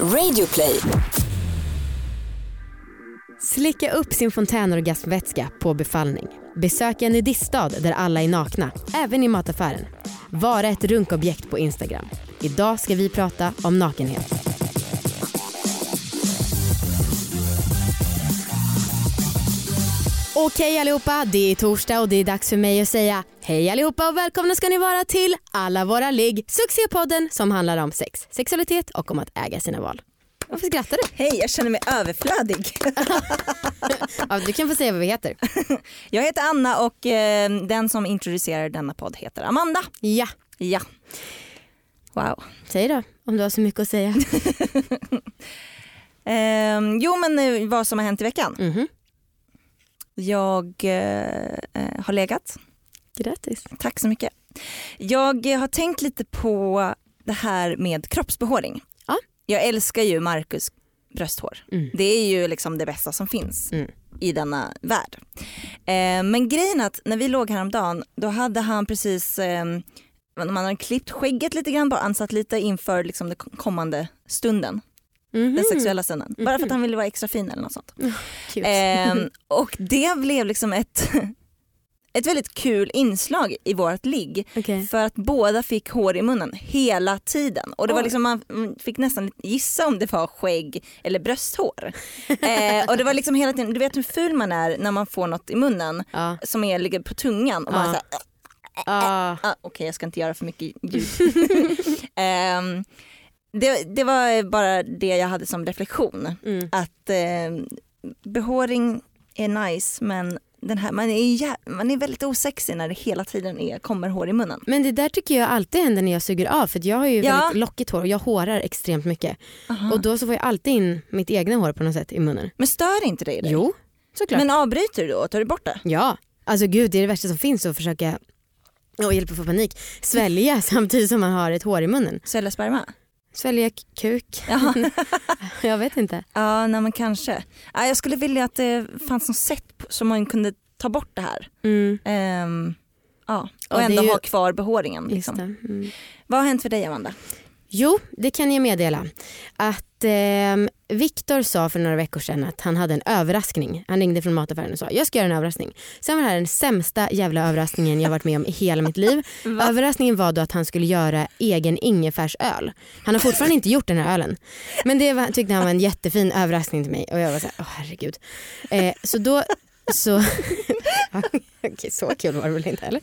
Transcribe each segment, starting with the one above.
Radioplay. Slicka upp sin fontänorgasmvätska på befallning. Besök en nudiststad där alla är nakna, även i mataffären. Vara ett runkobjekt på Instagram. Idag ska vi prata om nakenhet. Okej allihopa, det är torsdag och det är dags för mig att säga hej allihopa och välkomna ska ni vara till Alla våra ligg, succépodden som handlar om sex, sexualitet och om att äga sina val. Varför skrattar du? Hej, jag känner mig överflödig. Ja, du kan få säga vad vi heter. Jag heter Anna och eh, den som introducerar denna podd heter Amanda. Ja, Ja. Wow. säg då om du har så mycket att säga. Ehm, jo men eh, vad som har hänt i veckan. Mhm. Jag eh, eh, har legat. Grattis. Tack så mycket. Jag har tänkt lite på det här med kroppsbehåring. Ja. Jag älskar ju Marcus brösthår. Mm. Det är ju liksom det bästa som finns Mm. i denna värld. Eh, men grejen är att när vi låg häromdagen då hade han precis eh, man hade klippt skägget lite grann, bara ansatt lite inför liksom den kommande stunden, Mhm. den sexuella stunden. Bara för att han ville vara extra fin eller något sånt. Cute. Ehm, och det blev liksom ett, ett väldigt kul inslag i vårt ligg. Okej. För att båda fick hår i munnen hela tiden. Och det var liksom, man mm, fick nästan gissa om det var skägg eller brösthår. eh, och det var liksom hela tiden, du vet hur ful man är när man får något i munnen Ja. som är, ligger på tungan. Och man Ja. så här, Ah. ah, Okej jag ska inte göra för mycket ljud. Ehm, det, det var bara det jag hade som reflektion. Mm. Att eh, behåring är nice men den här, man, är man är väldigt osexig när det hela tiden är, kommer hår i munnen. Men det där tycker jag alltid händer när jag suger av för jag har ju Ja. väldigt lockigt hår och jag hårar extremt mycket. Aha. Och då så får jag alltid in mitt egna hår på något sätt i munnen. Men stör inte det dig? Jo, såklart. Men avbryter du då? Tar du bort det? Ja, alltså gud det är det värsta som finns att försöka och hjälp att få panik. Svälja samtidigt som man har ett hår i munnen. Svälja sperma? Svälja kuk. Ja, jag vet inte. ja nej, men kanske. Ja, jag skulle vilja att det fanns något sätt som man kunde ta bort det här. Mm, Ehm, ja. Och är ändå ju- ha kvar behåringen. Liksom. Mm. Vad har hänt för dig Amanda? Jo, det kan jag meddela. Att eh, Viktor sa för några veckor sedan att han hade en överraskning. Han ringde från mataffären och sa jag ska göra en överraskning. Sen var det här den sämsta jävla överraskningen jag varit med om i hela mitt liv. Överraskningen var då att han skulle göra egen ingefärsöl. Han har fortfarande inte gjort den här ölen. Men det var, tyckte han var en jättefin överraskning till mig och jag var så här, åh herregud. Eh, så då så, Okej, så kul var det väl inte heller.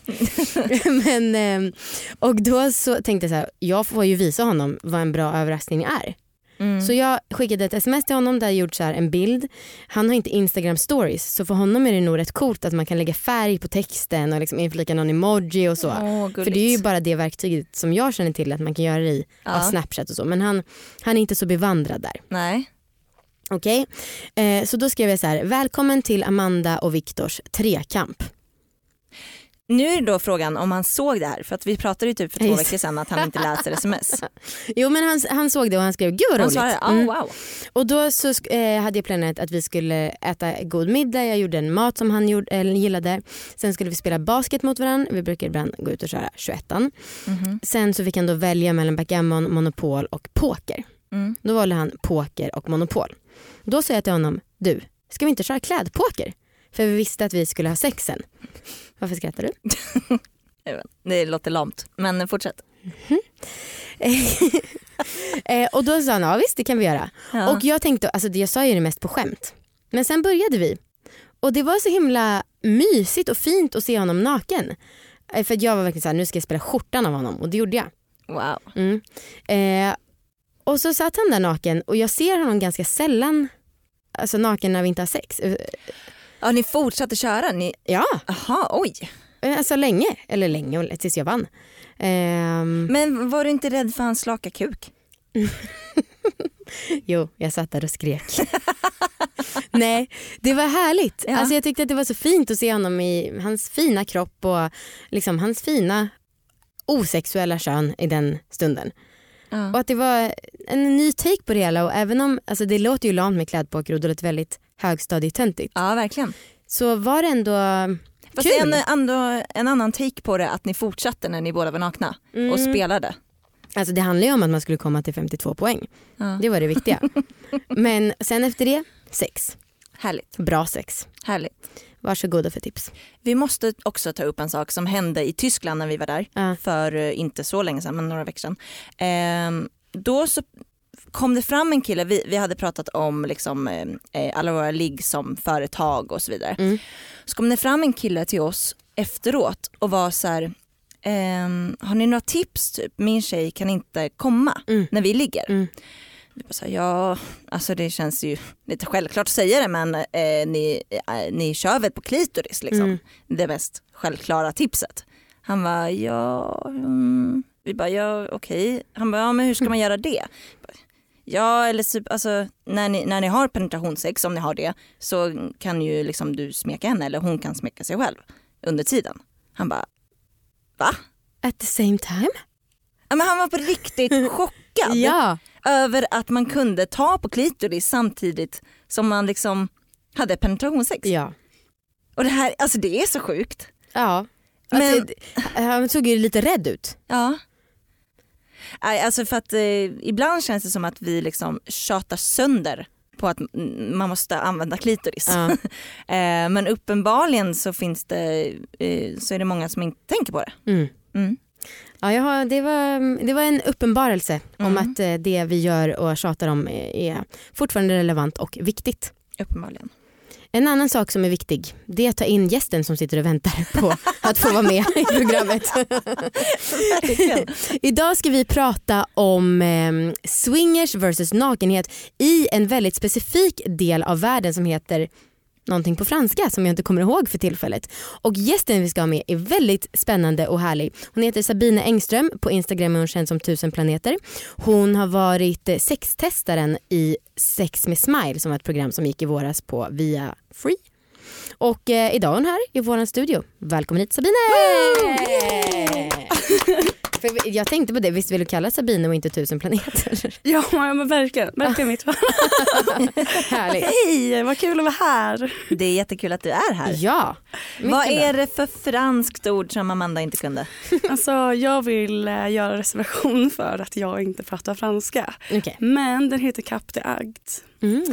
Men, ehm, och då så tänkte jag så här, jag får ju visa honom vad en bra överraskning är. Mm. Så jag skickade ett sms till honom där jag gjort så en bild. Han har inte Instagram stories så för honom är det nog rätt coolt att man kan lägga färg på texten och liksom inflika någon emoji och så. Åh, för det är ju bara det verktyget som jag känner till att man kan göra det i Ja. av Snapchat och så. Men han, han är inte så bevandrad där. Nej. Okej, eh, så då skrev jag så här, välkommen till Amanda och Viktors trekamp. Nu är då frågan om han såg det här för att vi pratade ju typ för två veckor sedan att han inte läser sms. Jo men han, han såg det och han skrev gud vad Han roligt. svarade, oh, Mm. wow. Och då så eh, hade jag planerat att vi skulle äta god middag, jag gjorde en mat som han gjorde, eller gillade. Sen skulle vi spela basket mot varandra, vi brukar ibland gå ut och köra 21 Mhm. Sen så fick han då välja mellan backgammon, monopol och poker. Mm. Då valde han poker och monopol. Då sa jag till honom, du ska vi inte köra klädpoker? För vi visste att vi skulle ha sex sen. Varför skrattar du? Det låter lamt men fortsätt. eh, och då sa han, ja visst det kan vi göra. Ja. Och jag tänkte, alltså jag sa ju det mest på skämt. Men sen började vi. Och det var så himla mysigt och fint att se honom naken. Eh, För jag var verkligen såhär, nu ska jag spela skjortan av honom och det gjorde jag. Wow. Mm. Eh, och så satt han där naken och jag ser honom ganska sällan alltså naken när vi inte har sex. Ja, ni fortsatte köra? Ni... Ja, Aha, oj. eh, alltså länge. Eller länge, tills jag vann. Ehm, Men var du inte rädd för hans slaka kuk? Jo, jag satt där och skrek. Nej, det var härligt. Ja. Alltså jag tyckte att det var så fint att se honom i hans fina kropp och liksom hans fina osexuella kön i den stunden. Ja. Och att det var en ny take på det hela och även om, alltså det låter ju lamt med klädpoker och det låter väldigt högstadietöntigt. ja, verkligen. Så var det ändå Fast Kul. en, en annan take på det att ni fortsatte när ni båda var nakna och Mm. spelade. Alltså det handlar ju om att man skulle komma till 52 poäng. Ja. Det var det viktiga. Men sen efter det, sex. Härligt. Bra sex. Härligt. Varsågoda för tips. Vi måste också ta upp en sak som hände i Tyskland när vi var där Ja. för eh, inte så länge sedan, men några veckor sedan. Ehm, då så kom det fram en kille, vi, vi hade pratat om liksom, eh, eh, alla våra ligg som företag och så vidare. Mm. Så kom det fram en kille till oss efteråt och var så här, ehm, har ni några tips? Typ? Min tjej kan inte komma Mm. när vi ligger. Mm. Vi bara så här, ja, alltså det känns ju lite självklart att säga det men eh, ni, eh, ni kör väl på klitoris liksom. Mm. Det mest självklara tipset. Han var ja, mm. vi bara ja okej. Han bara ja men hur ska man göra det? Ja eller typ, alltså, när, ni, när ni har penetrationssex, om ni har det, så kan ju liksom du smeka henne eller hon kan smeka sig själv under tiden. Han bara va? At the same time? Ja, men han var på riktigt chockad Ja. över att man kunde ta på klitoris samtidigt som man liksom hade penetrationssex. Ja. Och det här, alltså det är så sjukt. ja. Men- Alltså, d- han såg ju lite rädd ut. Ja. Alltså för att eh, ibland känns det som att vi liksom tjatar sönder på att man måste använda klitoris. Ja. eh, men uppenbarligen så finns det, eh, så är det många som inte tänker på det. Mm. Mm. Ja, har, det, var, det var en uppenbarelse om Mm. att eh, det vi gör och tjatar om är, är fortfarande relevant och viktigt. Uppenbarligen. En annan sak som är viktig det är att ta in gästen som sitter och väntar på att få vara med i programmet. Idag ska vi prata om eh, swingers versus nakenhet i en väldigt specifik del av världen som heter någonting på franska som jag inte kommer ihåg för tillfället. Och gästen vi ska ha med är väldigt spännande och härlig. Hon heter Sabine Engström, på Instagram är hon känd som tusen planeter. Hon har varit eh, sextestaren i Sex med Smile som var ett program som gick i våras på via Free. Och eh, idag är hon här i vår studio. Välkommen hit Sabine! För jag tänkte på det, visst vill du kalla Sabine och inte tusen planeter? Ja men verkligen, verkligen mitt fall. Härligt. Hej, vad kul att vara här. Det är jättekul att du är här. Ja, Vad bra. är det för franskt ord som Amanda inte kunde? Alltså, jag vill eh, göra reservation för att jag inte pratar franska. Okej. Men den heter Cap de Agd. Mm.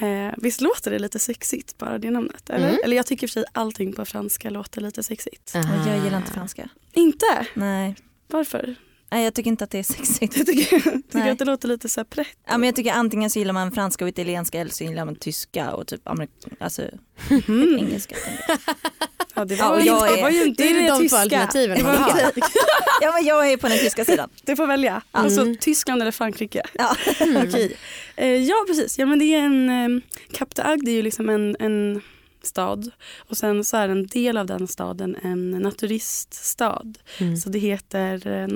Eh, visst låter det lite sexigt bara det namnet? Eller, Mm. eller jag tycker för sig allting på franska låter lite sexigt. Och jag gillar inte franska. Inte? Nej. Varför? Nej jag tycker inte att det är sexigt. Jag tycker, tycker Nej. att det låter lite så här prätt. Ja, men jag tycker antingen så gillar man franska och italienska eller så gillar man tyska och typ amerik- alltså, Mm. engelska. Ja, det, Ja, var och ju jag inte, är- var ju inte det är de två tyska. alternativen Det var. Ja men jag är på den tyska sidan. Du får välja. Alltså Tyskland eller Frankrike. Ja. Okej. Eh, ja precis, ja, men det är en, eh, Cap de Agde är ju liksom en, en stad och sen så är en del av den staden en naturiststad. Mm. Så det heter eh,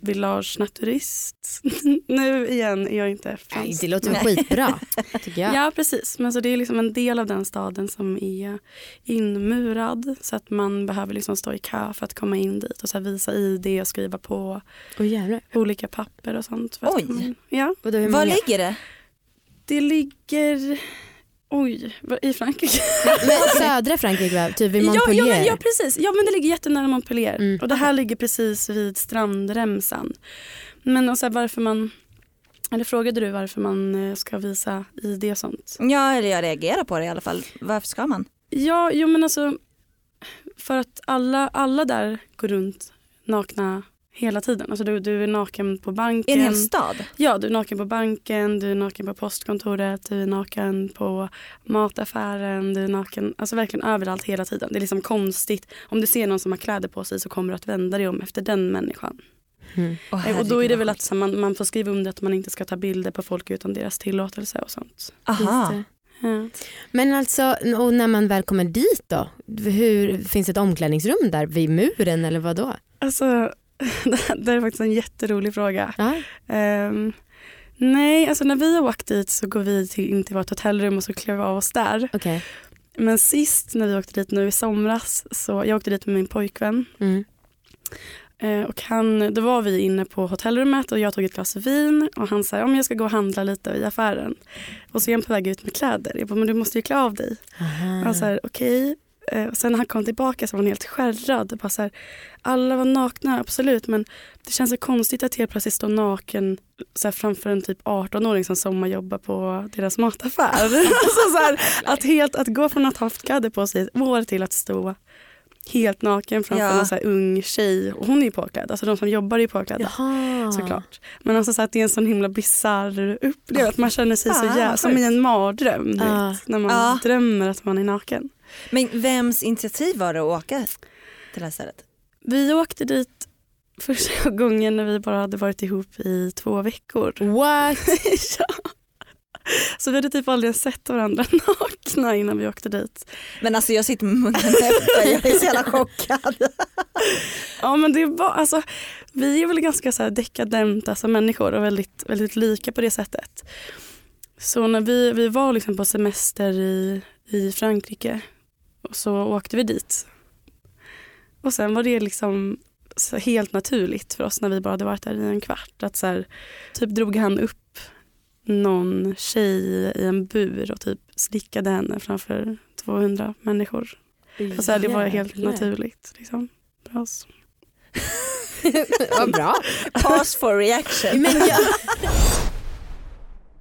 Village Naturist. nu igen är jag inte Nej, fransk. det låter Nej. skitbra tycker jag. Ja precis, men så det är liksom en del av den staden som är inmurad så att man behöver liksom stå i kö för att komma in dit och så här visa ID och skriva på jävlar. olika papper och sånt. För att Oj. komma in. Ja, Var ligger det? det ligger Oj, i Frankrike? Men södra Frankrike? Typ vid Ja, Montpellier? ja, men, ja precis, ja men det ligger jättenära Montpellier Mm. och det här ligger precis vid strandremsan. Men och så här, varför man, eller frågade du varför man eh, ska visa ID och sånt? Ja eller jag reagerar på det i alla fall. Varför ska man? Ja, jo men alltså för att alla, alla där går runt nakna hela tiden. Alltså du, du är naken på I banken. en hel stad? Ja, du är naken på banken, du är naken på postkontoret, du är naken på mataffären, du är naken, alltså verkligen överallt hela tiden. Det är liksom konstigt. Om du ser någon som har kläder på sig så kommer du att vända dig om efter den människan. Mm. Eh, och då är det väl att man, man får skriva under att man inte ska ta bilder på folk utan deras tillåtelse och sånt. Aha. Ja. Men alltså, och när man väl kommer dit då? Hur, finns det ett omklädningsrum där vid muren eller vad då? Alltså, det är faktiskt en jätterolig fråga. Ehm, nej, alltså när vi har åkt dit så går vi till, in till vårt hotellrum och så klär vi av oss där. Okej. Men sist när vi åkte dit nu i somras, så jag åkte dit med min pojkvän. Mm. Eh, och han, då var vi inne på hotellrummet och jag tog ett glas vin och han sa om jag ska gå och handla lite i affären. Och så är han på väg ut med kläder. Jag bara, men du måste ju klä av dig. Aha. Han sa okej. Eh, sen när han kom tillbaka så var han helt skärrad. Bara så här, alla var nakna, absolut, men det känns så konstigt att helt plötsligt stå naken så här, framför en typ 18-åring som sommarjobbar på deras mataffär. alltså, så här, att, helt, att gå från att ha haft kläder på sig ett år till att stå helt naken framför Ja. en så ung tjej. Och hon är ju påklädd, alltså de som jobbar är ju påklädda. Jaha. Såklart. Men alltså så att det är en sån himla bisarr upplevelse. Man känner sig så jävla, som i en mardröm. Ja. vet, när man Ja. drömmer att man är naken. Men vems initiativ var det att åka till det här stället? Vi åkte dit första gången när vi bara hade varit ihop i två veckor. What? ja. Så vi hade typ aldrig sett varandra nakna innan vi åkte dit. Men alltså jag sitter med munnen öppen, jag är så jävla chockad. Ja men det var alltså, vi är väl ganska så här dekadenta som människor och väldigt, väldigt lika på det sättet. Så när vi, vi var liksom på semester i, i Frankrike och så åkte vi dit. Och sen var det liksom helt naturligt för oss när vi bara hade varit där i en kvart. Att så här, typ drog han upp någon tjej i en bur och typ slickade henne framför 200 människor. Och så här, det var helt naturligt liksom, oss. Vad bra. Pause for reaction. Men jag...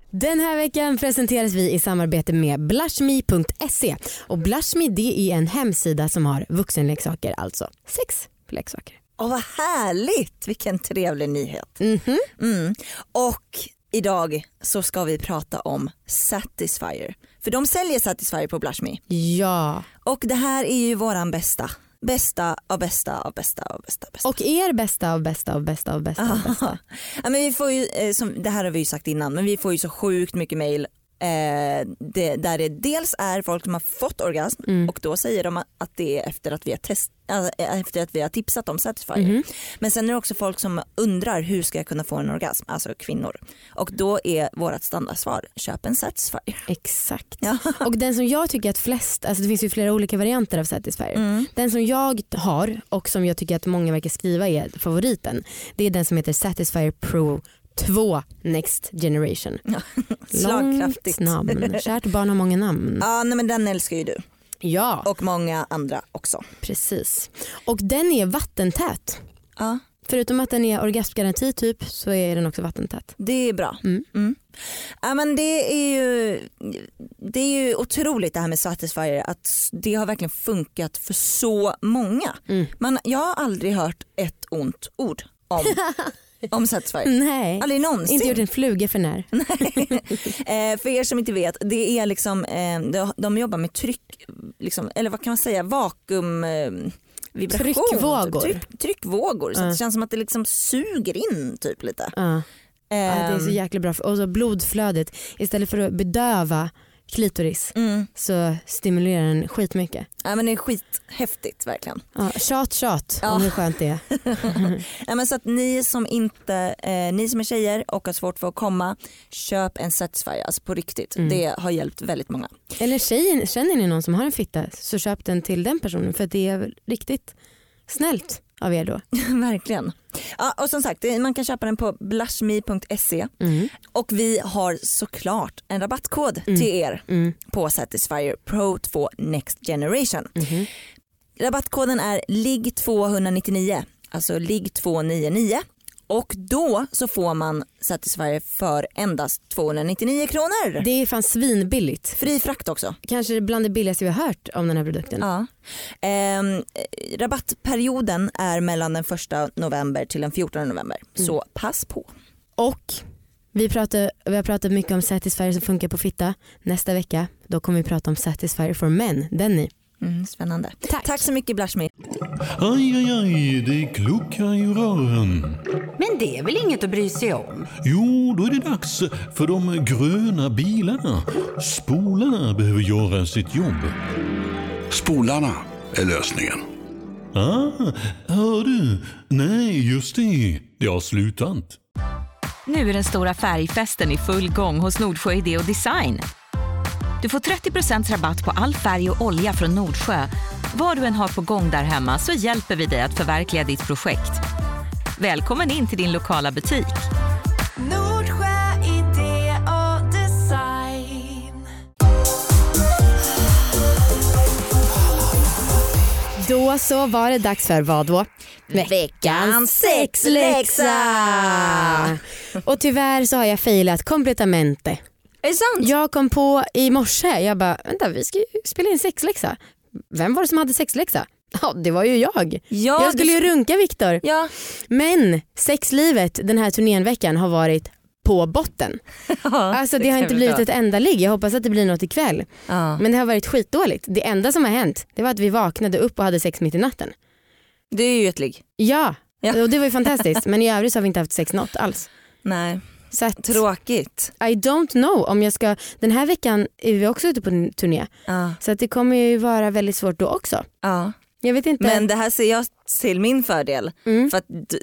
Den här veckan presenteras vi i samarbete med blushme.se och Blushme det är en hemsida som har vuxenleksaker, alltså sex leksaker. Åh vad härligt, vilken trevlig nyhet. Mhm. Mm. Och idag så ska vi prata om Satisfyer. För de säljer Satisfyer på Blushme. Ja, Och det här är ju våran bästa. Bästa av bästa av bästa av bästa. bästa. och er bästa av bästa av bästa av bästa av bästa. Ja, men vi får ju, eh, som, det här har vi ju sagt innan, men vi får ju så sjukt mycket mail eh, det, där det dels är folk som har fått orgasm Mm. och då säger de att det är efter att vi har, test, äh, efter att vi har tipsat om Satisfyer. Mhm. Men sen är det också folk som undrar hur ska jag kunna få en orgasm, alltså kvinnor. Och då är vårt standardsvar, köp en Satisfyer. Exakt. Ja. Och den som jag tycker att flest, alltså det finns ju flera olika varianter av Satisfyer. Mm. Den som jag har och som jag tycker att många verkar skriva är favoriten. Det är den som heter Satisfyer Pro 2 Next Generation. Slagkraftigt. Långt namn. Kärt barn har många namn. Ja, nej, men den älskar ju du Ja, och många andra också. precis. Och den är vattentät. Ja, Förutom att den är orgasmgaranti typ så är den också vattentät. det är bra. Mm. Ja, men det, är ju, det är ju otroligt det här med Satisfyer att det har verkligen funkat för så många. Mm. Man, jag har aldrig hört ett ont ord om, om Satisfyer. Nej, Aldrig någonsin. inte gjort en fluga för när. eh, för er som inte vet, det är liksom, eh, de, jobbar med tryck, liksom, eller vad kan man säga, vakuum eh, vibration. Tryckvågor. Tryck, tryckvågor. Så Ja. det känns som att det liksom suger in typ lite. Ja. Ja, det är så Ehm, jäkla bra. Och så blodflödet, istället för att bedöva klitoris mm. så stimulerar den skitmycket. ja, men det är skithäftigt verkligen. Ja, tjat tjat Ja. om hur skönt det är. Ja, men så att ni som inte, eh, ni som är tjejer och har svårt för att komma, köp en Satisfyer alltså på riktigt. Mm. Det har hjälpt väldigt många. Eller tjejen, känner ni någon som har en fitta så köp den till den personen för det är riktigt snällt av er då. Verkligen. Ja, och som sagt, det- man kan köpa den på blushme.se Mm. och vi har såklart en rabattkod Mm. till er Mm. på Satisfyer Pro 2 Next Generation. Mhm. Rabattkoden är LIGG299, alltså LIGG299 och då så får man Satisfyer för endast 299 kronor. Det är fan svinbilligt. Fri frakt också. Kanske bland det billigaste vi har hört om den här produkten. Ja. Ehm, eh, rabattperioden är mellan den 1 november till den 14 november. Så pass på. Och vi, pratar, vi har pratat mycket om Satisfyer som funkar på fitta. Nästa vecka då kommer vi prata om Satisfyer for men. Den ni. Mm, spännande. Tack. så mycket Blushme. Aj, aj, aj, det kluckar i rören. Men det är väl inget att bry sig om? Jo, då är det dags för de gröna bilarna. Spolarna behöver göra sitt jobb. Spolarna är lösningen. Ah, hör du? Nej, just det. Det har slutat. Nu är den stora färgfesten i full gång hos Nordsjö Idé och Design. Du får 30% rabatt på all färg och olja från Nordsjö. Vad du än har på gång där hemma så hjälper vi dig att förverkliga ditt projekt. Välkommen in till din lokala butik. Nordsjö idé och design. Då så var det dags för vad då? Veckans sexläxa! Och tyvärr så har jag failat completamente. Är det sant? Jag kom på i morse, jag bara vänta vi ska ju spela in sexläxa. Vem var det som hade sexläxa? Ja det var ju jag. Ja, jag skulle du- ju runka Viktor. Ja, Men sexlivet den här turnén-veckan har varit på botten. Alltså det har kan inte blivit ett enda ligg. Jag hoppas att det blir något ikväll. ja. Men det har varit skitdåligt. Det enda som har hänt det var att vi vaknade upp och hade sex mitt i natten. Det är ju ett ligg. Ja, Ja. och det var ju fantastiskt. Men i övrigt så har vi inte haft sex något alls. Nej, Så att, tråkigt. I don't know om jag ska, den här veckan är vi också ute på en turné. Ja, Så att det kommer ju vara väldigt svårt då också. ja. Jag vet inte. Men det här ser jag till min fördel. Mm. För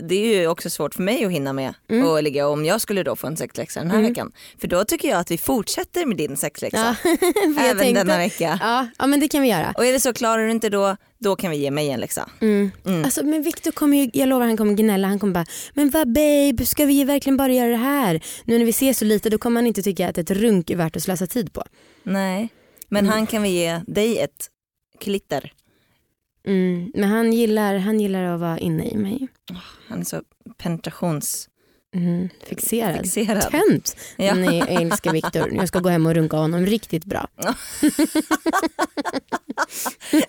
det är ju också svårt för mig att hinna med Mm. och ligga om jag skulle då få en sexläxa den här Mm. veckan. För då tycker jag att vi fortsätter med din sexläxa. Ja, Även tänkte- denna vecka. Ja, ja men det kan vi göra. Och är det så, klarar du inte då, då kan vi ge mig en läxa. Mm. Mm. Alltså, men Victor kommer ju, jag lovar han kommer gnälla. Han kommer bara, men vad babe, ska vi verkligen bara göra det här? Nu när vi ser så lite då kommer han inte tycka att ett runk är värt att slösa tid på. Nej, men Mm. han kan väl ge dig ett klitter. Mm. Men han gillar, han gillar att vara inne i mig. Han är så penetrationsfixerad. Mm. Fixerad. Tönt. Ja. Nej, jag älskar Viktor. Jag ska gå hem och runka honom riktigt bra.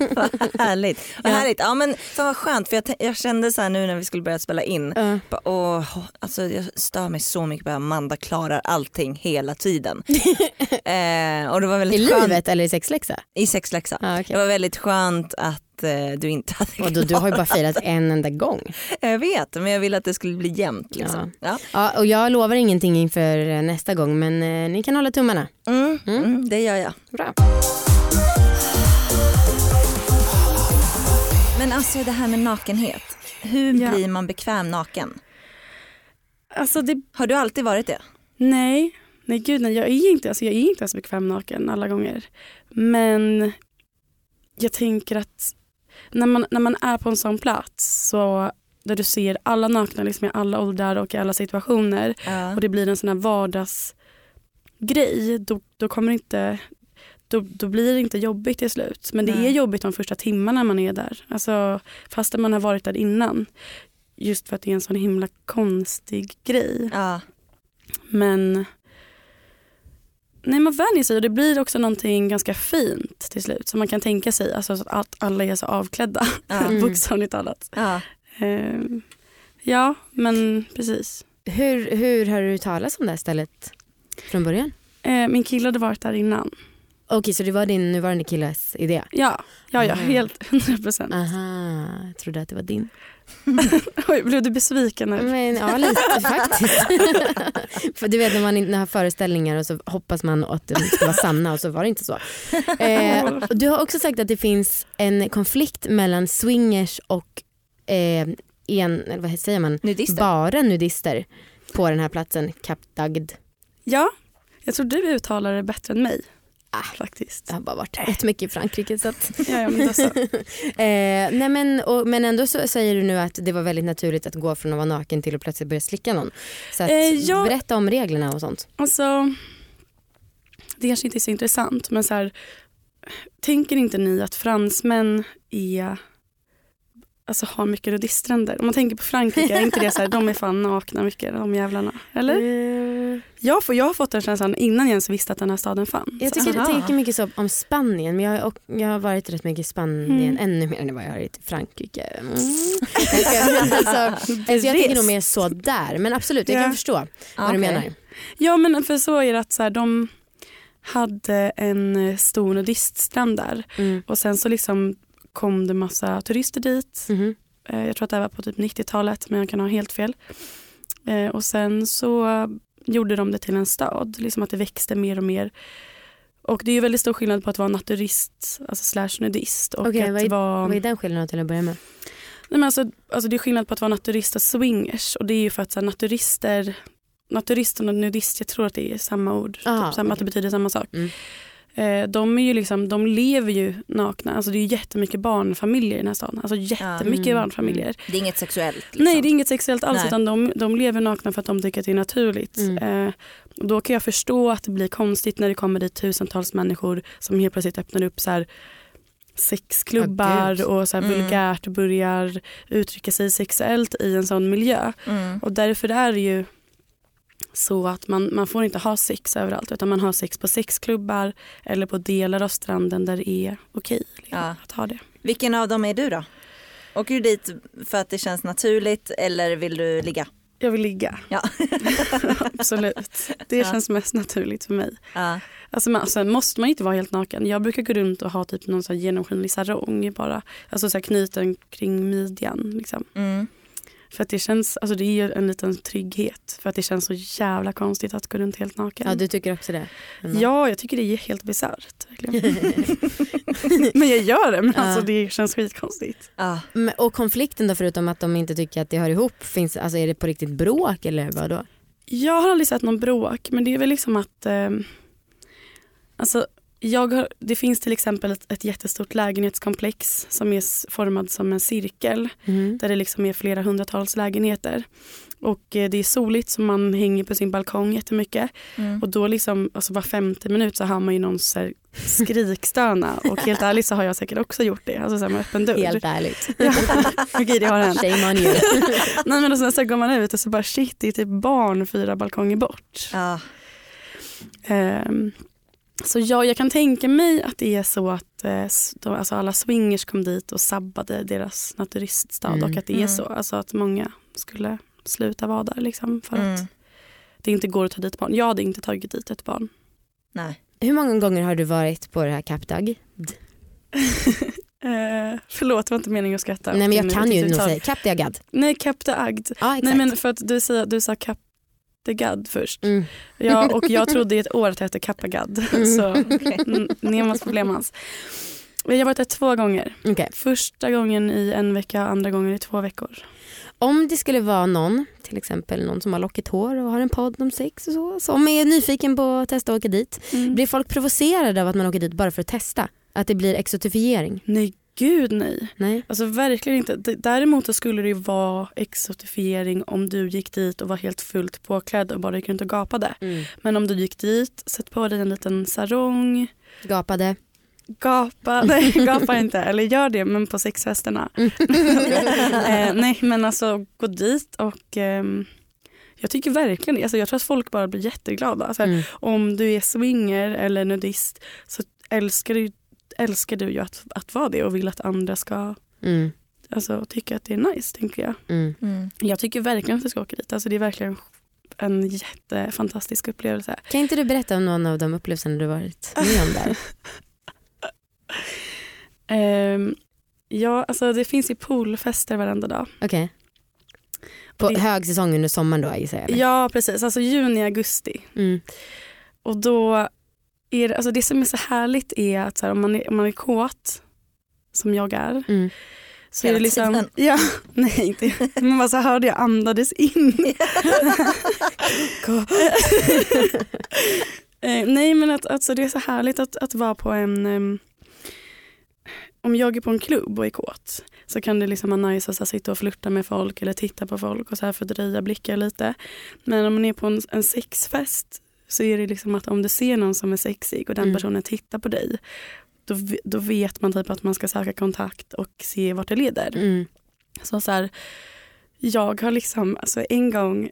Vad härligt. Vad Ja. härligt. Ja, men fan vad skönt för jag, jag kände så här nu när vi skulle börja spela in. Ja. Bara, åh, alltså jag stör mig så mycket på att Amanda klarar allting hela tiden. eh, och det var I väldigt skönt livet eller i sexläxa? i sexläxa. Ja, okej. Det var väldigt skönt att eh, du inte hade Och då, du har ju bara firat en enda gång. Jag vet men jag ville att det skulle bli jämnt. Liksom. Ja. Ja, och jag lovar ingenting inför eh, nästa gång men eh, ni kan hålla tummarna. Mm, mm, det gör jag. Bra. Men alltså det här med nakenhet. Hur Ja. blir man bekväm naken? Alltså det, Har du alltid varit det? nej, nej gud nej, jag är inte, alltså jag är inte ens bekväm naken alla gånger. Men jag tänker att när man, när man är på en sån plats så där du ser alla nakna liksom i alla åldrar och i alla situationer Ja. och det blir en sån här vardagsgrej då, då kommer inte då, då blir det inte jobbigt till slut. Men det Nej. är jobbigt de första timmarna man är där. Alltså, fast man har varit där innan. Just för att det är en sån himla konstig grej. Ja. Men nej, man vänjer sig och det blir också någonting ganska fint till slut. Som man kan tänka sig. Alltså så att alla är så avklädda. Mm. Bokstavligt talat. Ja. Ehm, ja, men precis. Hur, hur har du talat om det här stället från början? Eh, min kille hade varit där innan. Okej så det var din nuvarande killes idé? Ja, ja, ja Mhm. helt 100 procent. Aha, jag trodde att det var din. Oj, blev du besviken nu? Men ja lite faktiskt. För du vet när man inte har föreställningar och så hoppas man att de ska vara sanna och så var det inte så. Eh, du har också sagt att det finns en konflikt mellan swingers och eh, en, eller vad säger man, Nudister. bara nudister på den här platsen, Kap Dagd. Ja, jag tror du uttalar det bättre än mig. Ah. Faktiskt. Jag har bara varit rätt mycket i Frankrike så att Ja, ja, men då så. Eh, nej men, och, men ändå så säger du nu att det var väldigt naturligt att gå från att vara naken till att plötsligt börja slicka någon. Så att, Eh, ja. berätta om reglerna och sånt. Alltså, det kanske inte är så intressant men så här, tänker inte ni att fransmän är Alltså har mycket nudiststränder. Om man tänker på Frankrike, är inte det så här, de är fan nakna mycket de jävlarna? Eller? Eh, Jag, får, jag har fått den känslan innan jag ens visste att den här staden fanns. jag tycker jag tänker mycket så om Spanien men jag, har- och, jag har varit rätt mycket i Spanien Mm. ännu mer än vad jag har varit i Frankrike. Mm. Ska- alltså, alltså, jag tänker nog mer så där men absolut jag Ja. kan förstå vad du Okej. menar. Ja men för så är det att så här, de hade en eh, stor nudiststrand där Mm. och sen så liksom kom det massa turister dit. Eh, Jag tror att det var på typ 90-talet men jag kan ha helt fel. Eh, Och sen så gjorde de det till en stad, liksom att det växte mer och mer. Och det är ju väldigt stor skillnad på att vara naturist, alltså slash nudist. Och Okej, att vad är- vara... Vad är den skillnaden till att börja med? Nej, men alltså, alltså det är skillnad på att vara naturist och swingers. Och det är ju för att så här, naturister, naturist och nudist, jag tror att det är samma ord. Aha, typ, samma, Att det betyder samma sak. Mm. Eh, de, är ju liksom, de lever ju nakna. Alltså det är ju jättemycket barnfamiljer i den här staden. Alltså jättemycket Mm, barnfamiljer. Det är inget sexuellt. Liksom. Nej det är inget sexuellt alls Nej. utan de, de lever nakna för att de tycker att det är naturligt. Mm. Eh, och då kan jag förstå att det blir konstigt när det kommer dit tusentals människor som helt plötsligt öppnar upp så här sexklubbar gud. och så här Mm. vulgärt börjar uttrycka sig sexuellt i en sån miljö. Mm. Och därför är det ju så att man, man får inte ha sex överallt utan man har sex på sexklubbar eller på delar av stranden där det är okej liksom, Ja. att ha det. Vilken av dem är du då? Åker du dit för att det känns naturligt eller vill du ligga? Jag vill ligga, Ja. absolut. Det Ja. känns mest naturligt för mig. Ja. Alltså, man, sen måste man inte vara helt naken. Jag brukar gå runt och ha typ någon så genomskinlig sarong bara. Alltså så knuten kring midjan. Liksom. Mm. För att det känns, alltså det är ju en liten trygghet. För att det känns så jävla konstigt att gå runt helt naken. Ja, du tycker också det? Emma? Ja, jag tycker det är helt bisarrt. men jag gör det, men Ja. alltså det känns skitkonstigt. Ja. Men- Och konflikten då förutom att de inte tycker att det hör ihop, finns, alltså är det på riktigt bråk eller vad då? Jag har aldrig sett någon bråk, men det är väl liksom att... Eh, alltså, jag har, det finns till exempel ett, ett jättestort lägenhetskomplex som är formad som en cirkel. Mm. Där det liksom är flera hundratals lägenheter. Och eh, det är soligt så man hänger på sin balkong jättemycket. Mm. Och då liksom, alltså var femte minut så hör man ju någon så här skrikstöna. Och helt ärligt så har jag säkert också gjort det. Alltså så här med öppen dörr. Helt ärligt. Ja. Okej det har hänt. Shame on you. Nej men och sen så går man ut och så bara shit det är typ barn fyra balkonger bort. Ja. Ehm, så ja, jag kan tänka mig att det är så att eh, de, alltså alla swingers kom dit och sabbade deras naturiststad Mm. och att det är Mm. så. Alltså att många skulle sluta vara där liksom för Mm. att det inte går att ta dit barn. Jag hade inte tagit dit ett barn. Nej. Hur många gånger har du varit på det här Kapdag? Eh, förlåt, det var inte meningen att skratta. Nej men jag kan ju nog säga Kapdagad. Nej, Cap de Agd. Ja exakt. Nej men för att du, säger, du sa Cap de Gad först. mm. Ja, och jag trodde i ett år att det hette Kappagad. Mm. Så mm, Nemas problem hans. Jag har varit där två gånger. Okej. Första gången i en vecka, andra gången i två veckor. Om det skulle vara någon, till exempel någon som har lockigt hår och har en podd om sex och så, som är nyfiken på att testa att åka dit. Mm. Blir folk provocerade av att man åker dit bara för att testa? Att det blir exotifiering? Nej, gud nej. Nej? Alltså verkligen inte. Däremot så skulle det vara exotifiering om du gick dit och var helt fullt påklädd och bara gick runt och gapade. Men om du gick dit, sätt på dig en liten sarong, Gapade? gapa, nej gapa inte, eller gör det men på sexfesterna. eh, nej men alltså gå dit och ehm, jag tycker verkligen alltså, jag tror att folk bara blir jätteglada. Alltså, Mm. Om du är swinger eller nudist så älskar du, älskar du ju att, att vara det och vill att andra ska Mm. alltså, tycka att det är nice tänker jag. Mm. Mm. Jag tycker verkligen att du ska åka dit. Alltså, det är verkligen en jättefantastisk upplevelse. Kan inte du berätta om någon av de upplevelser du varit med om där? Ehm, ja, alltså det finns ju poolfester varenda dag. Okej. På Det- högsäsong under sommaren då gissar jag? eller? Ja precis, alltså juni, augusti. Mm. Och då är det, alltså det som är så härligt är att så här, om, man är, om man är kåt, som jag är, Mm. så är det Hela liksom, tiden. ja, nej inte, man bara så hörde jag andades in. Eh, nej men att, alltså det är så härligt att, att vara på en, ehm, om jag är på en klubb och är kåt så kan det liksom vara nice att så här, sitta och flirta med folk eller titta på folk och så här fördröja blickar lite. Men om man är på en, en sexfest så är det liksom att om du ser någon som är sexig och den Mm. personen tittar på dig då, då vet man typ att man ska söka kontakt och se vart det leder. Mm. Så, så här, jag har liksom, alltså en gång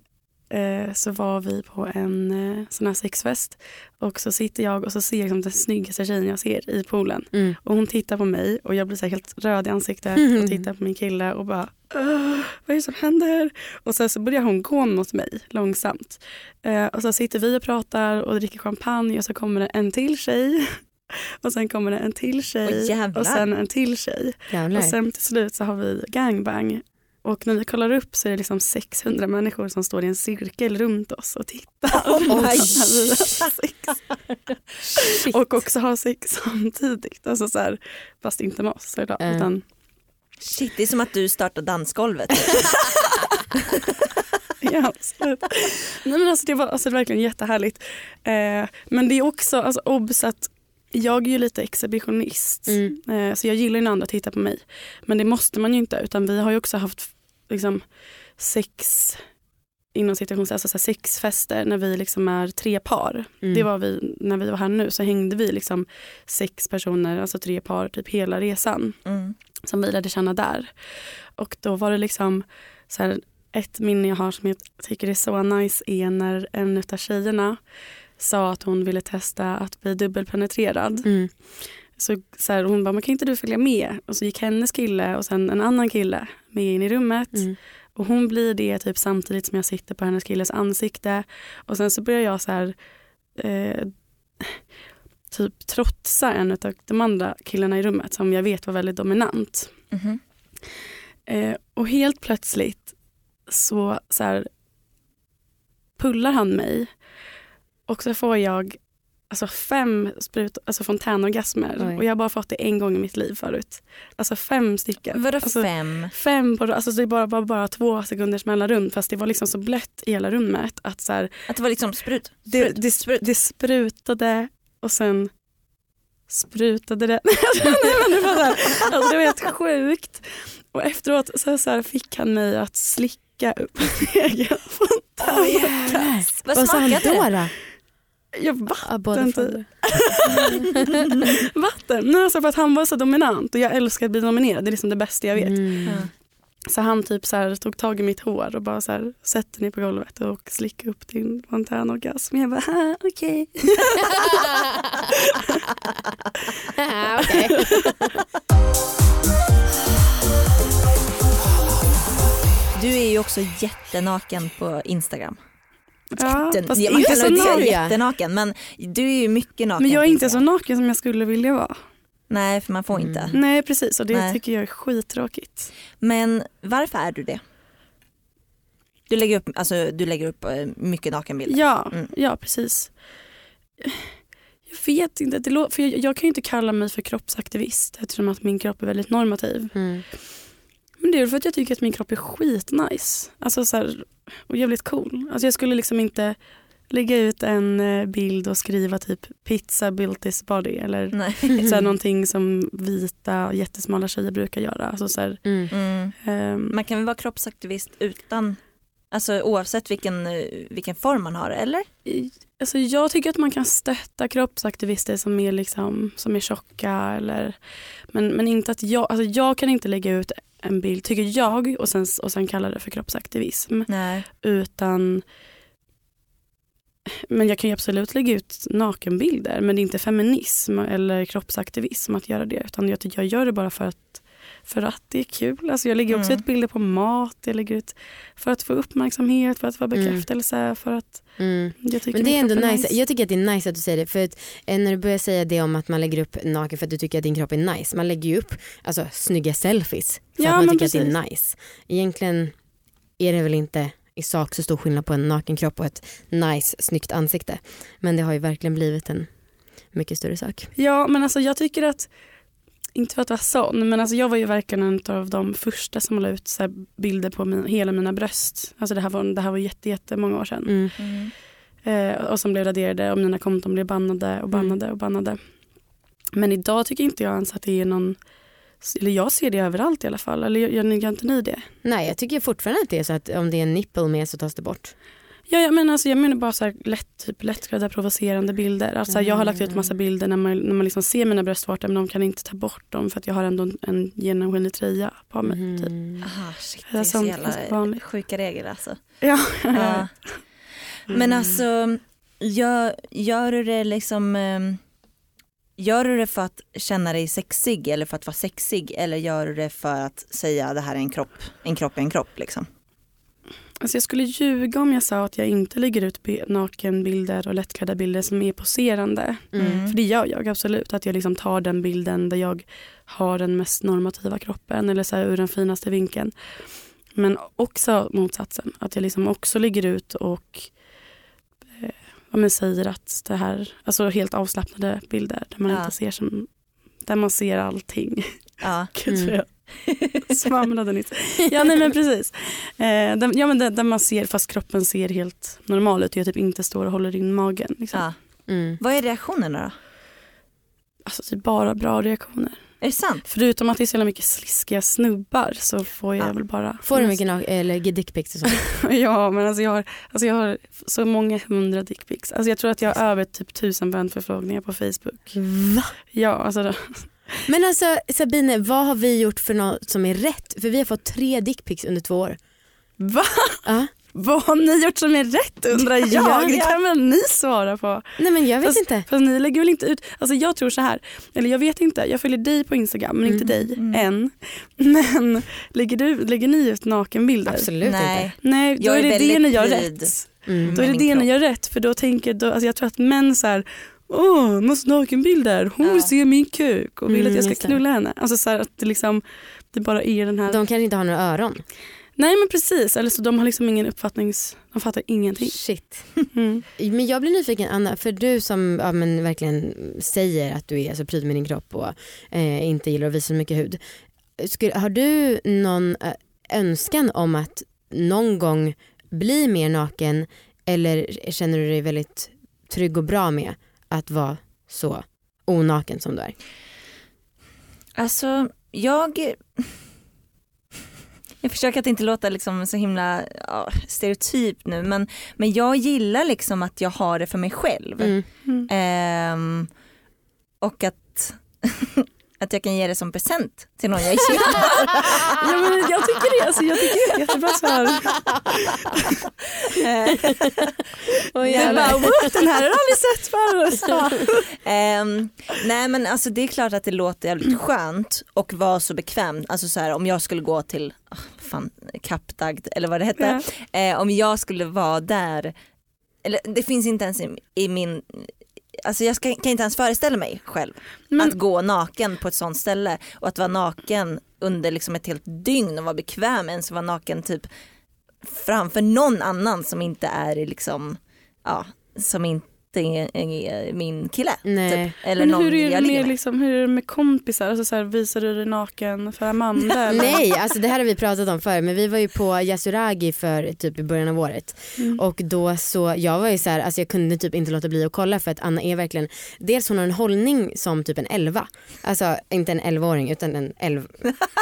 eh, så var vi på en eh, sån här sexfest och så sitter jag och så ser jag liksom den snyggaste tjejen jag ser i poolen Mm. och hon tittar på mig och jag blir så helt röd i ansiktet Mm. och tittar på min kille och bara "Åh, vad är det som händer? Och sen så börjar hon gå mot mig långsamt. Eh, och så sitter vi och pratar och dricker champagne och så kommer det en till tjej. Och sen kommer det en till tjej jävlar. och sen en till tjej. Jävlar. Och sen till slut så har vi gangbang. Och när vi kollar upp så är det liksom 600 människor som står i en cirkel runt oss och tittar. Oh my sex. Och också har sex samtidigt. Alltså så här, fast inte med oss idag. Äh. Utan, Shit, det är som att du startar dansgolvet. ja, absolut. Nej, men alltså, det var alltså, det var verkligen jättehärligt. Eh, men det är också alltså, obs att jag är ju lite exhibitionist. Mm. Eh, så jag gillar ju när andra tittar på mig. Men det måste man ju inte utan vi har ju också haft liksom, sex inom situations, alltså så sexfester när vi liksom är tre par. Mm. Det var vi, när vi var här nu så hängde vi liksom sex personer, alltså tre par typ hela resan Mm. som vi lärde känna där. Och då var det liksom så här, ett minne jag har som jag tycker är så nice är när en av tjejerna sa att hon ville testa att bli dubbelpenetrerad. Mm. Så, så här, hon bara, men kan inte du följa med? Och så gick hennes kille och sen en annan kille med in i rummet. Mm. Och hon blir det typ samtidigt som jag sitter på hennes killes ansikte. Och sen så börjar jag så här eh, typ trotsa en av de andra killarna i rummet som jag vet var väldigt dominant. Mhm. Eh, och helt plötsligt så, så här, pullar han mig och så får jag alltså fem sprut, alltså fontänorgasmer Oj. och jag har bara fått det en gång i mitt liv förut. Alltså fem stycken. Vadå alltså, fem? Fem på, alltså det bara, bara, bara två sekunders mellanrum fast det var liksom så blött i hela rummet att så här, Att det var liksom sprut? det, sprut. det, sprut, det sprutade och sen sprutade det. Nej, men det, var så här, alltså det var helt sjukt. Och efteråt så, så här, fick han mig att slicka upp min egen fontänorgasm. Vad Vad sa han smakade det? Då? Jag Ja, båda vatten, typ. Nej, alltså för att han var så dominant och jag älskar att bli nominerad. Det är liksom det bästa jag vet. Mm. Så han typ så här, tog tag i mitt hår och bara så här, sätter ner på golvet och slickade upp din fontänorgasm. Jag bara, "Ah, okej. Okej. Du är ju också jättenaken på Instagram. Ja, Jätten- fast inte kan så inte naken. jättenaken men du är ju mycket naken. Men jag är inte så naken som jag skulle vilja vara. Nej för man får inte. Mm. Nej precis och det Nej. tycker jag är skittråkigt. Men varför är du det? Du lägger upp, alltså, du lägger upp eh, mycket nakenbilder. Ja, Mm. ja precis. Jag vet inte, det lå- för jag, jag kan ju inte kalla mig för kroppsaktivist eftersom att min kropp är väldigt normativ. Mm. Men det är för att jag tycker att min kropp är skitnice. Alltså så här, och jävligt cool. Alltså jag skulle liksom inte lägga ut en eh, bild och skriva typ pizza built this body eller Nej. så här, någonting som vita jättesmala tjejer brukar göra. Alltså så här, Mm. Ehm, Man kan väl vara kroppsaktivist utan, alltså oavsett vilken, vilken form man har eller? Alltså jag tycker att man kan stötta kroppsaktivister som är, liksom, som är tjocka. Eller, men, men inte att jag, alltså jag kan inte lägga ut en bild, tycker jag, och sen, och sen kalla det för kroppsaktivism. Nej. Utan, men jag kan ju absolut lägga ut nakenbilder men det är inte feminism eller kroppsaktivism att göra det. Utan jag, jag gör det bara för att, för att det är kul. Alltså jag lägger också Mm. ut bilder på mat, jag lägger ut för att få uppmärksamhet, för att få Mm. bekräftelse. För att Mm. jag tycker Men det är ändå kropp nice. Jag tycker att det är nice att du säger det. För att, eh, när du börjar säga det om att man lägger upp naken för att du tycker att din kropp är nice. Man lägger ju upp alltså, snygga selfies för Ja, att man tycker att det precis. är nice. Egentligen är det väl inte i sak så stor skillnad på en naken kropp och ett nice snyggt ansikte. Men det har ju verkligen blivit en mycket större sak. Ja men alltså jag tycker att, inte för att vara sån, men alltså jag var ju verkligen en av de första som la ut så bilder på min, hela mina bröst. Alltså det här var, det här var jätte, jättemånga år sedan. Mm. Mm. Eh, och som blev raderade och mina konton blev bannade och bannade och bannade. Men idag tycker inte jag ens att det är någon, eller jag ser det överallt i alla fall. Eller gör, gör, gör inte ni det? Nej jag tycker fortfarande att det är så att om det är en nipple med så tas det bort. Ja, jag, menar, alltså, jag menar bara så här lätt, typ, lättklädda provocerande bilder. Alltså, Jag har lagt ut massa bilder när man, när man liksom ser mina bröstvårtor men de kan inte ta bort dem för att jag har ändå en, en genomskinlig tröja på mig. Typ. Mm. Aha, shit, Det är så jävla sjuka regler alltså. Ja. Ja. Men Mm. alltså, gör, gör du det liksom ehm, Gör du det för att känna dig sexig eller för att vara sexig eller gör du det för att säga det här är en kropp, en kropp är en kropp liksom? Alltså jag skulle ljuga om jag sa att jag inte lägger ut nakenbilder och lättklädda bilder som är poserande. Mm. För det gör jag absolut. Att jag liksom tar den bilden där jag har den mest normativa kroppen eller så här ur den finaste vinkeln. Men också motsatsen. Att jag liksom också lägger ut och eh, men säger att det här, alltså helt avslappnade bilder där man Ja. inte ser som, där man ser allting. Ja. Gud Mm. svamlade nyss. Ja nej men precis. Eh, där, ja, men där, där man ser, fast kroppen ser helt normal ut och jag typ inte står och håller in magen. Liksom. ja. Mm. Vad är reaktionerna då? Alltså typ bara bra reaktioner. Är det sant? Förutom att det är så jävla mycket sliskiga snubbar så får jag Ja. väl bara... Får du mycket eller dickpics och sånt? Ja men alltså jag, har, alltså jag har så många hundra dickpics. Alltså jag tror att jag har över typ tusen vänförfrågningar på Facebook. Va? Ja alltså det, Men alltså Sabine, vad har vi gjort för något som är rätt? För vi har fått tre dickpics under två år. Va? Ja. Vad har ni gjort som är rätt undrar jag? Ja, Det kan väl ni svara på? Nej men jag vet Fast- inte. Fast ni lägger väl inte ut, alltså jag tror så här, eller jag vet inte, jag följer dig på Instagram men inte dig än. Men lägger, du, lägger ni ut nakenbilder? Absolut Nej. inte. Nej, då Jag är är det det ni gör rätt. Mm. Då är det det kropp. ni gör rätt för då tänker, då, alltså jag tror att män så här, åh, måste nakenbilder, hon vill Ja. se min kuk och vill Mm, att jag ska det. knulla henne. Alltså så att det liksom, det bara är den här, De kanske inte har några öron. nej men precis, eller så de har liksom ingen uppfattnings, de fattar ingenting. Shit. Mm. Men jag blir nyfiken Anna, för du som ja, men verkligen säger att du är så pryd med din kropp och eh, inte gillar att visa så mycket hud. Skulle, har du någon eh, önskan om att någon gång bli mer naken eller känner du dig väldigt trygg och bra med att vara så onaken som du är? Alltså jag... Jag försöker att inte låta liksom så himla ja, stereotyp nu men, men jag gillar liksom att jag har det för mig själv. Mm. Mm. Ehm, och att, att jag kan ge det som present till någon jag gillar. Ja, men jag tycker det, alltså, jag tycker det är ett jättebra svar. Oh, Det är bara, "What? den här har jag aldrig sett förut. Ehm, nej men alltså det är klart att det låter jävligt skönt och vara så bekväm. Alltså så här, om jag skulle gå till oh, fan, Kappdagd eller vad det hette. Eh, om jag skulle vara där, eller det finns inte ens i, i min Alltså jag ska, kan inte ens föreställa mig själv Men- att gå naken på ett sånt ställe och att vara naken under liksom ett helt dygn och vara bekväm ens vara naken typ framför någon annan som inte är liksom, ja, som inte är min kille. Nej. Typ, eller Men någon hur är, det med, liksom, hur är det med kompisar? Alltså, så här, visar du dig naken för Amanda? eller? Nej, alltså det här har vi pratat om förr men vi var ju på Yasuragi för typ i början av året Mm. och då så, jag var ju så här, alltså jag kunde typ inte låta bli att kolla för att Anna är verkligen, dels hon har en hållning som typ en elva, alltså inte en 11-åring utan en elv,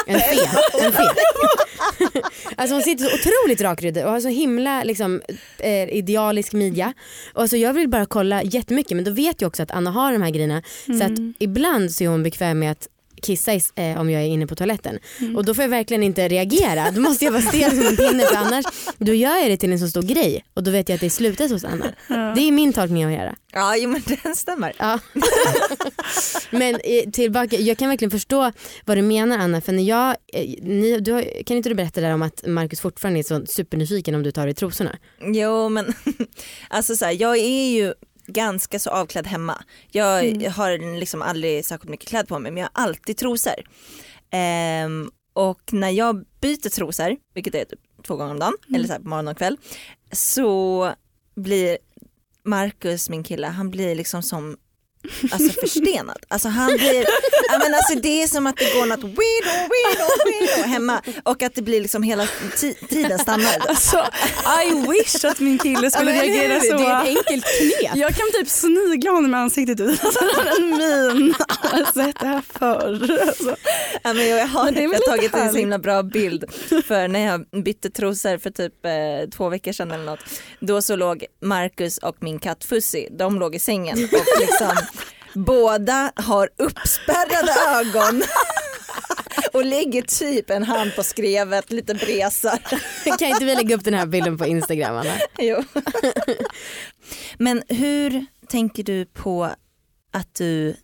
en fe, en fe. alltså hon sitter så otroligt rakryggad och har så himla liksom eh, idealisk midja och alltså jag vill bara kolla jättemycket men då vet jag också att Anna har de här grejerna så att Mm. ibland så är hon bekväm med att kissa i, eh, om jag är inne på toaletten. Mm. Och då får jag verkligen inte reagera. Då måste jag vara stel som en pinne för annars då gör jag det till en så stor grej och då vet jag att det är slutet hos Anna. Det är min tolkning av det. Ja jo, men den stämmer. Ja. Men eh, tillbaka, jag kan verkligen förstå vad du menar Anna för när jag, eh, ni, du har, kan inte du berätta där om att Markus fortfarande är så supernyfiken om du tar i trosorna? Jo men alltså så här, jag är ju ganska så avklädd hemma. Jag Mm. har liksom aldrig särskilt mycket kläder på mig men jag har alltid trosor. Ehm, och när jag byter trosor, vilket är typ två gånger om dagen, Mm. eller så på morgon och kväll, så blir Marcus, min kille, han blir liksom som Alltså förstenad. Alltså han blir, men alltså det är som att det går något weirdo, weirdo, weirdo hemma och att det blir liksom hela ti- tiden stannar. Alltså, I wish att min kille skulle Ja, reagera så. Det är ett enkelt knep. Jag kan typ snigla honom med ansiktet ut. Alltså, en min. Jag har sett det här förr. Alltså. Ja, men jag har, Men jag tagit en så härligt. himla bra bild för när jag bytte trosor för typ eh, två veckor sedan eller något. Då så låg Marcus och min katt Fussi, de låg i sängen och liksom båda har uppspärrade ögon och lägger typ en hand på skrevet, lite bresar. Kan inte vi lägga upp den här bilden på Instagram Anna? Jo. Men hur tänker du på att, du,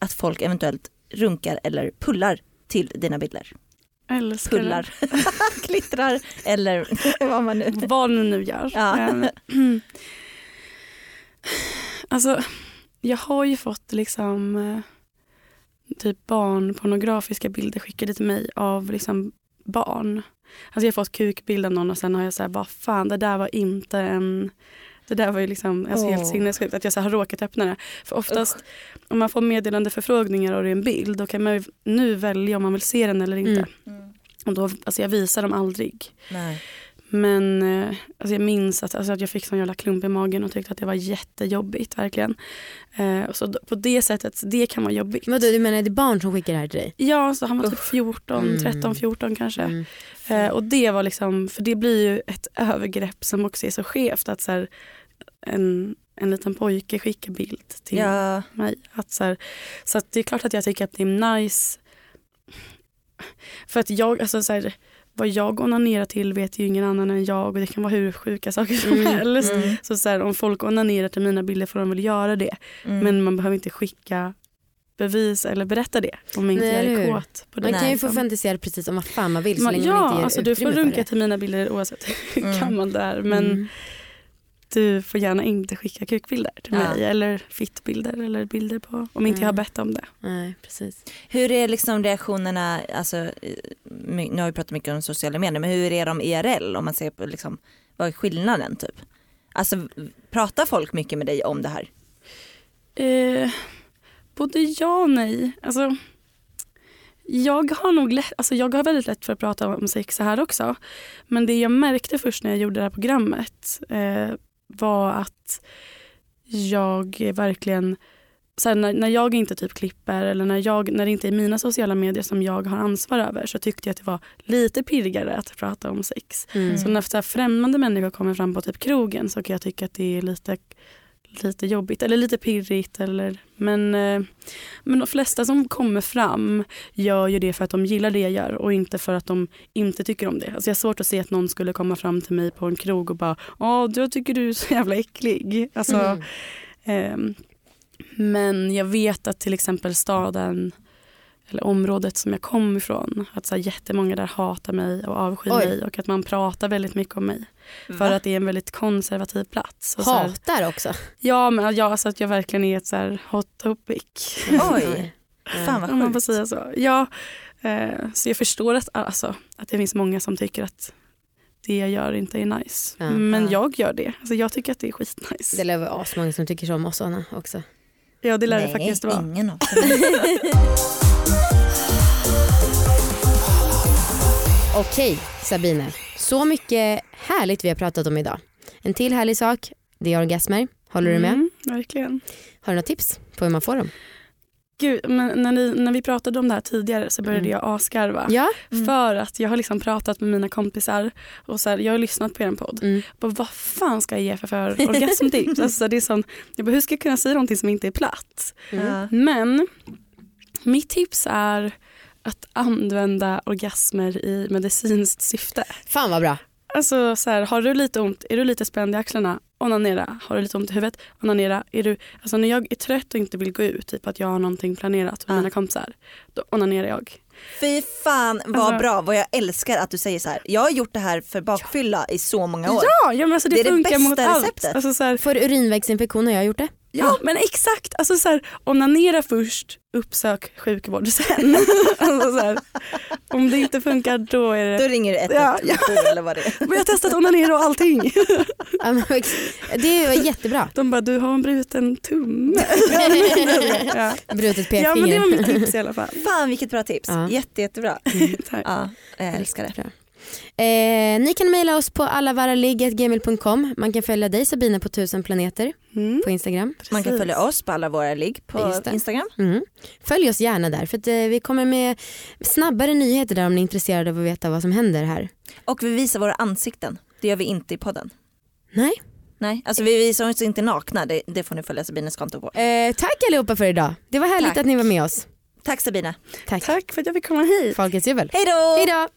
att folk eventuellt runkar eller pullar till dina bilder? Älskar. Pullar, klittrar eller vad man nu... Vad nu gör. Ja. Ehm, alltså, jag har ju fått liksom eh, typ barnpornografiska bilder skickade till mig av liksom barn. Alltså jag har fått kukbild av någon och sen har jag sagt vad fan det där var inte en det där var ju liksom alltså Åh. helt sinnessjukt att jag så har råkat öppna det. För oftast om man får meddelande förfrågningar och det är en bild då kan man ju nu välja om man vill se den eller inte. Mm. Och då, alltså jag visar dem aldrig. Nej. Men eh, alltså jag minns att, alltså att jag fick sån jävla klump i magen och tyckte att det var jättejobbigt verkligen. Eh, så på det sättet, det kan vara jobbigt. Men du, du menar det är barn som skickar det här till dig? Ja, så han var typ Usch. 14, Mm. 13, 14 kanske. Mm. Eh, och det var liksom, för det blir ju ett övergrepp som också är så skevt att så här, en, en liten pojke skickar bild till Ja, mig. Att så här, så att det är klart att jag tycker att det är nice. För att jag, alltså så här, vad jag onanerar till vet ju ingen annan än jag och det kan vara hur sjuka saker som Mm, helst. mm, Så, så här, om folk onanerar till mina bilder får de väl göra det. mm. Men man behöver inte skicka bevis eller berätta det om inte Nej, jag är kåt på det. Man kan ju få liksom. fantisera precis om vad fan man vill så Man, länge man ja, inte ger alltså du får runka till mina bilder oavsett hur Mm. gammal du är. Men Mm. Du får gärna inte skicka kukbilder till Ja. mig eller fittbilder eller bilder på om inte jag har Mm. bett om det. Nej, precis. Hur är liksom reaktionerna, alltså, nu har vi pratat mycket om sociala medier, men hur är de IRL om man ser på liksom, vad är skillnaden typ? Alltså pratar folk mycket med dig om det här? Eh, både ja och nej. Alltså, jag har nog lätt, alltså jag har väldigt lätt för att prata om sex så här också. Men det jag märkte först när jag gjorde det här programmet eh, var att jag verkligen så här, när, när jag inte typ klipper eller när, jag, när det inte är mina sociala medier som jag har ansvar över så tyckte jag att det var lite pirrigare att prata om sex. Mm. Så när så här, främmande människor kommer fram på typ krogen så kan jag tycka att det är lite, lite jobbigt eller lite pirrigt. Eller, men, eh, men de flesta som kommer fram gör ju det för att de gillar det jag gör och inte för att de inte tycker om det. Alltså jag har svårt att se att någon skulle komma fram till mig på en krog och bara Åh, jag tycker du är så jävla äcklig. Alltså, Mm. Ehm, men jag vet att till exempel staden eller området som jag kom ifrån, att så här, jättemånga där hatar mig och avskyr Oj. mig och att man pratar väldigt mycket om mig. För att det är en väldigt konservativ plats. Och så här, Hatar också. ja, men ja, så att jag verkligen är ett så här hot topic. Oj, fan vad Om man får säga så. Ja, eh, så jag förstår att, alltså, att det finns många som tycker att det jag gör inte är nice. Ja. Men Ja. jag gör det. Alltså, jag tycker att det är skitnice. Det lär vara asmånga som tycker så om oss Anna också. Ja, det lär det Nej, faktiskt vara. ingen av Okej Sabine, så mycket härligt vi har pratat om idag. En till härlig sak, det är orgasmer. Håller du med? Mm, verkligen. Har du några tips på hur man får dem? Gud, men när, ni, när vi pratade om det här tidigare så började Mm. jag asgarva. Ja. För att jag har liksom pratat med mina kompisar och så här, jag har lyssnat på er podd. Mm. Bara, vad fan ska jag ge för, för orgasmtips? alltså, det är sån, jag bara, hur ska jag kunna säga någonting som inte är platt? Ja. Men mitt tips är att använda orgasmer i medicinskt syfte. Fan vad bra. Alltså så här, har du lite ont, är du lite spänd i axlarna, onanera. Har du lite ont i huvudet, onanera. Är du, alltså när jag är trött och inte vill gå ut, typ att jag har någonting planerat med Ja. mina kompisar, då onanerar jag. Fy fan vad Alltså- bra, vad jag älskar att du säger så här. Jag har gjort det här för bakfylla i så många år. Ja, ja men alltså det, Det är det funkar mot bästa allt. receptet. Alltså så här, du urinvägsinfektion har jag gjort det? Ja men exakt, alltså så här, onanera först, uppsök sjukvård sen. alltså så här, om det inte funkar då är det Då ringer du 112 Ja, ja. eller vad det är. Jag har testat onanera och allting. Det var jättebra. De bara, du har en bruten tumme. ja. Brutet ja men det var mitt tips i alla fall. Fan vilket bra tips, Ja. Jätte, jättebra. Tack. Ja, jag älskar det. Eh, ni kan mejla oss på allavarraligg.gmail.com. Man kan följa dig Sabine på tusen planeter Mm. på Instagram. Man kan Precis. följa oss på alla våra ligg på. Instagram. Mm. Följ oss gärna där för att, eh, vi kommer med snabbare nyheter där om ni är intresserade av att veta vad som händer här. Och vi visar våra ansikten, det gör vi inte i podden. Nej. Nej, alltså vi visar oss inte nakna, det, det får ni följa Sabines konto på. Eh, tack allihopa för idag. Det var härligt Tack. att ni var med oss. Tack Sabina. Tack. Tack för att jag fick komma hit. Folkets jubel. Hej då! Hej då!